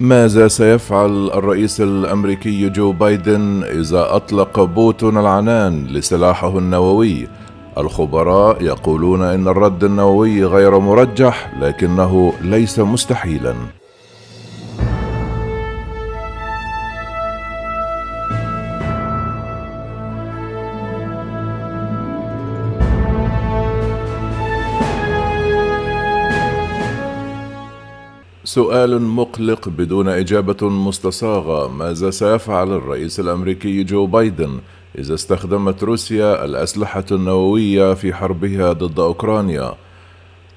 ماذا سيفعل الرئيس الأمريكي جو بايدن إذا أطلق بوتون العنان لسلاحه النووي؟ الخبراء يقولون إن الرد النووي غير مرجح لكنه ليس مستحيلا. سؤال مقلق بدون إجابة مستصاغة. ماذا سيفعل الرئيس الأمريكي جو بايدن إذا استخدمت روسيا الأسلحة النووية في حربها ضد أوكرانيا؟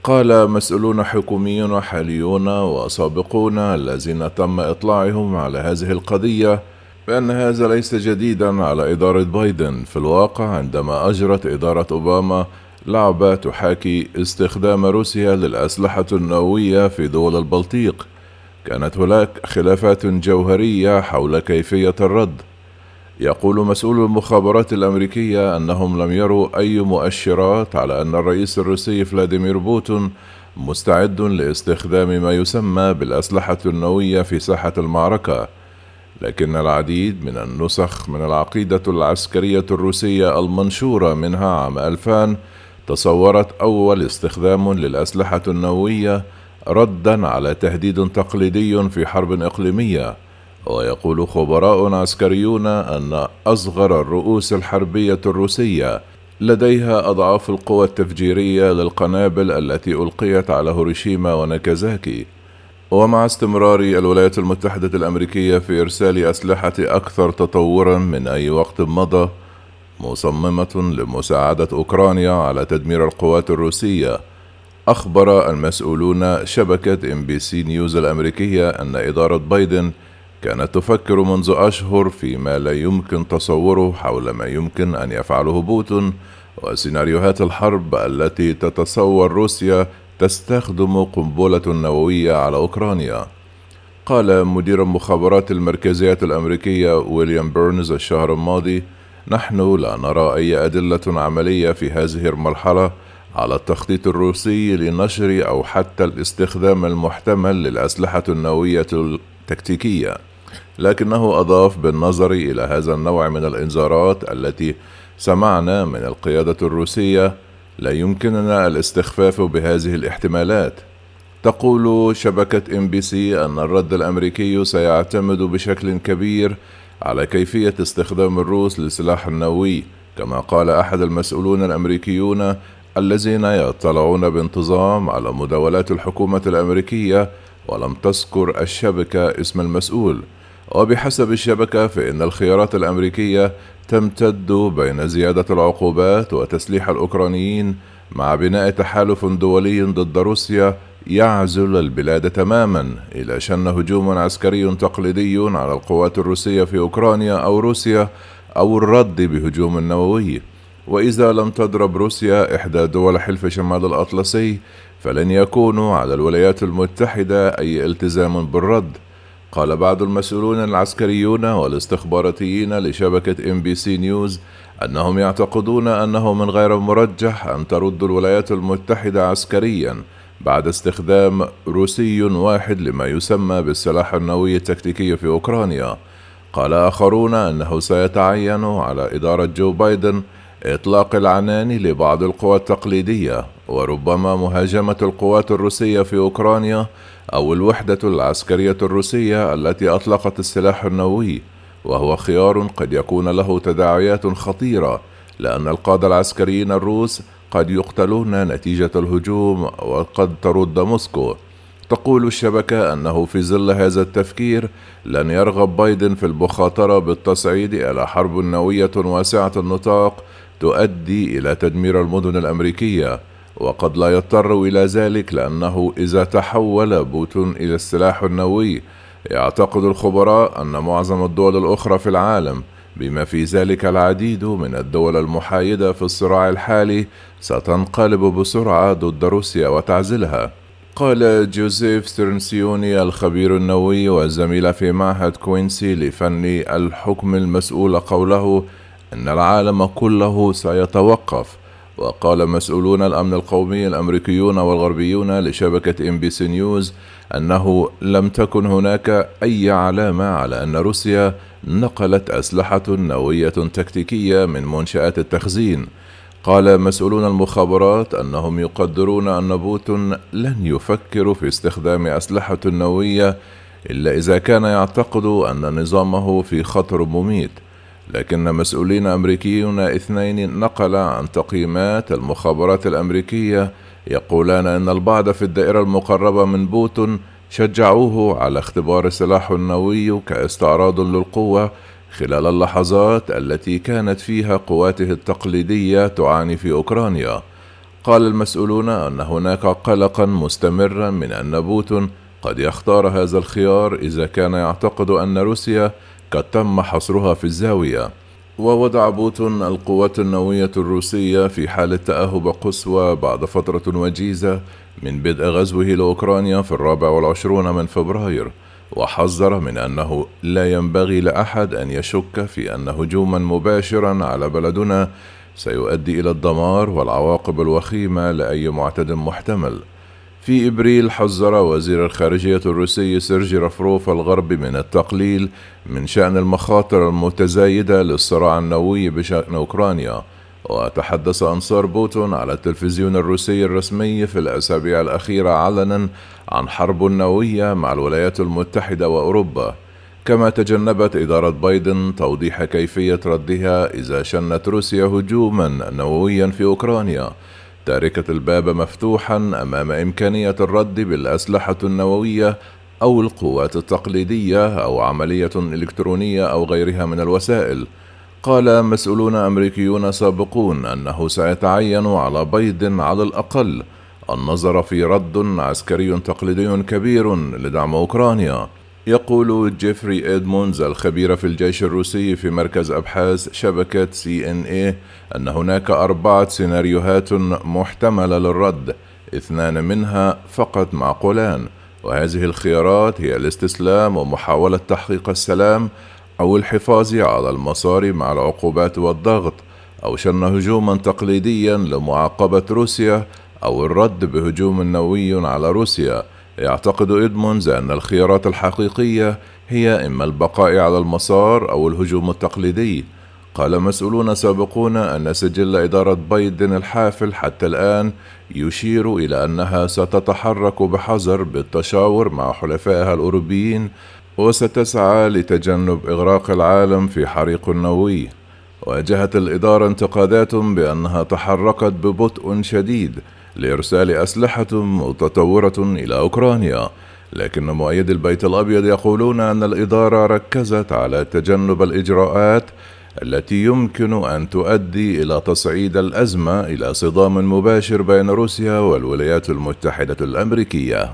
قال مسؤولون حكوميون حاليون وسابقون الذين تم إطلاعهم على هذه القضية بأن هذا ليس جديدا على إدارة بايدن. في الواقع عندما أجرت إدارة أوباما لعبة تحاكي استخدام روسيا للأسلحة النووية في دول البلطيق. كانت هناك خلافات جوهرية حول كيفية الرد. يقول مسؤول المخابرات الأمريكية أنهم لم يروا أي مؤشرات على أن الرئيس الروسي فلاديمير بوتون مستعد لاستخدام ما يسمى بالأسلحة النووية في ساحة المعركة. لكن العديد من النسخ من العقيدة العسكرية الروسية المنشورة منها عام 2000 تصورت أول استخدام للأسلحة النووية ردا على تهديد تقليدي في حرب إقليمية ويقول خبراء عسكريون أن أصغر الرؤوس الحربية الروسية لديها أضعاف القوى التفجيرية للقنابل التي ألقيت على هيروشيما وناكازاكي. ومع استمرار الولايات المتحدة الأمريكية في إرسال أسلحة أكثر تطورا من أي وقت مضى مصممة لمساعدة أوكرانيا على تدمير القوات الروسية أخبر المسؤولون شبكة NBC News الأمريكية أن إدارة بايدن كانت تفكر منذ أشهر فيما لا يمكن تصوره حول ما يمكن أن يفعله بوتين وسيناريوهات الحرب التي تتصور روسيا تستخدم قنبلة نووية على أوكرانيا. قال مدير المخابرات المركزية الأمريكية ويليام بيرنز الشهر الماضي نحن لا نرى أي أدلة عملية في هذه المرحلة على التخطيط الروسي لنشر أو حتى الاستخدام المحتمل للأسلحة النووية التكتيكية. لكنه أضاف بالنظر إلى هذا النوع من الإنذارات التي سمعنا من القيادة الروسية لا يمكننا الاستخفاف بهذه الاحتمالات. تقول شبكة إن بي سي أن الرد الأمريكي سيعتمد بشكل كبير على كيفية استخدام الروس للسلاح النووي كما قال أحد المسؤولون الأمريكيون الذين يطلعون بانتظام على مداولات الحكومة الأمريكية ولم تذكر الشبكة اسم المسؤول. وبحسب الشبكة فإن الخيارات الأمريكية تمتد بين زيادة العقوبات وتسليح الأوكرانيين مع بناء تحالف دولي ضد روسيا يعزل البلاد تماما. إلى شن هجوم عسكري تقليدي على القوات الروسية في أوكرانيا أو روسيا أو الرد بهجوم نووي. وإذا لم تضرب روسيا إحدى دول حلف شمال الأطلسي فلن يكون على الولايات المتحدة أي التزام بالرد. قال بعض المسؤولون العسكريون والاستخباراتيين لشبكة إن بي سي نيوز أنهم يعتقدون أنه من غير مرجح أن ترد الولايات المتحدة عسكريا. بعد استخدام روسي واحد لما يسمى بالسلاح النووي التكتيكي في أوكرانيا. قال آخرون أنه سيتعين على إدارة جو بايدن إطلاق العنان لبعض القوى التقليدية وربما مهاجمة القوات الروسية في أوكرانيا أو الوحدة العسكرية الروسية التي أطلقت السلاح النووي. وهو خيار قد يكون له تداعيات خطيرة لأن القادة العسكريين الروس قد يقتلون نتيجة الهجوم وقد ترد موسكو. تقول الشبكة أنه في ظل هذا التفكير لن يرغب بايدن في المخاطرة بالتصعيد إلى حرب نووية واسعة النطاق تؤدي إلى تدمير المدن الأمريكية. وقد لا يضطر إلى ذلك لأنه إذا تحول بوتون إلى السلاح النووي. يعتقد الخبراء أن معظم الدول الأخرى في العالم بما في ذلك العديد من الدول المحايدة في الصراع الحالي ستنقلب بسرعة ضد روسيا وتعزلها. قال جوزيف سيرينسيوني الخبير النووي والزميل في معهد كوينسي لفن الحكم المسؤول قوله إن العالم كله سيتوقف. وقال مسؤولون الأمن القومي الأمريكيون والغربيون لشبكة إن بي سي نيوز أنه لم تكن هناك أي علامة على أن روسيا نقلت أسلحة نووية تكتيكية من منشآت التخزين. قال مسؤولون المخابرات أنهم يقدرون أن بوتين لن يفكر في استخدام أسلحة نووية إلا إذا كان يعتقد أن نظامه في خطر مميت. لكن مسؤولين أمريكيون اثنين نقل عن تقييمات المخابرات الأمريكية يقولان أن البعض في الدائرة المقربة من بوتين شجعوه على اختبار سلاح نووي كاستعراض للقوة خلال اللحظات التي كانت فيها قواته التقليدية تعاني في أوكرانيا. قال المسؤولون أن هناك قلقا مستمرا من أن بوتين قد يختار هذا الخيار إذا كان يعتقد أن روسيا قد تم حصرها في الزاوية. ووضع بوتين القوات النووية الروسية في حالة تأهب قصوى بعد فترة وجيزة من بدء غزوه لأوكرانيا في الرابع والعشرون من فبراير وحذر من أنه لا ينبغي لأحد أن يشك في أن هجوما مباشرا على بلدنا سيؤدي إلى الدمار والعواقب الوخيمة لأي معتد محتمل. في إبريل حذر وزير الخارجية الروسي سيرجي لافروف الغرب من التقليل من شأن المخاطر المتزايدة للصراع النووي بشأن أوكرانيا. وتحدث أنصار بوتين على التلفزيون الروسي الرسمي في الأسابيع الأخيرة علنا عن حرب نووية مع الولايات المتحدة وأوروبا. كما تجنبت إدارة بايدن توضيح كيفية ردها إذا شنت روسيا هجوما نوويا في أوكرانيا. تاركة الباب مفتوحا أمام إمكانية الرد بالأسلحة النووية أو القوات التقليدية أو عملية إلكترونية أو غيرها من الوسائل. قال مسؤولون أمريكيون سابقون أنه سيتعين على بيض على الأقل. النظر في رد عسكري تقليدي كبير لدعم أوكرانيا. يقول جيفري إدمونز الخبير في الجيش الروسي في مركز أبحاث شبكة سي إن إيه أن هناك أربعة سيناريوهات محتملة للرد اثنان منها فقط معقولان وهذه الخيارات هي الاستسلام ومحاولة تحقيق السلام أو الحفاظ على المسار مع العقوبات والضغط أو شن هجوما تقليديا لمعاقبة روسيا أو الرد بهجوم نووي على روسيا. يعتقد إدمونز أن الخيارات الحقيقية هي إما البقاء على المسار أو الهجوم التقليدي. قال مسؤولون سابقون أن سجل إدارة بايدن الحافل حتى الآن يشير إلى أنها ستتحرك بحذر بالتشاور مع حلفائها الأوروبيين وستسعى لتجنب إغراق العالم في حريق نووي. واجهت الإدارة انتقادات بأنها تحركت ببطء شديد لإرسال أسلحة متطورة إلى أوكرانيا. لكن مؤيدي البيت الأبيض يقولون أن الإدارة ركزت على تجنب الإجراءات التي يمكن أن تؤدي إلى تصعيد الأزمة إلى صدام مباشر بين روسيا والولايات المتحدة الأمريكية.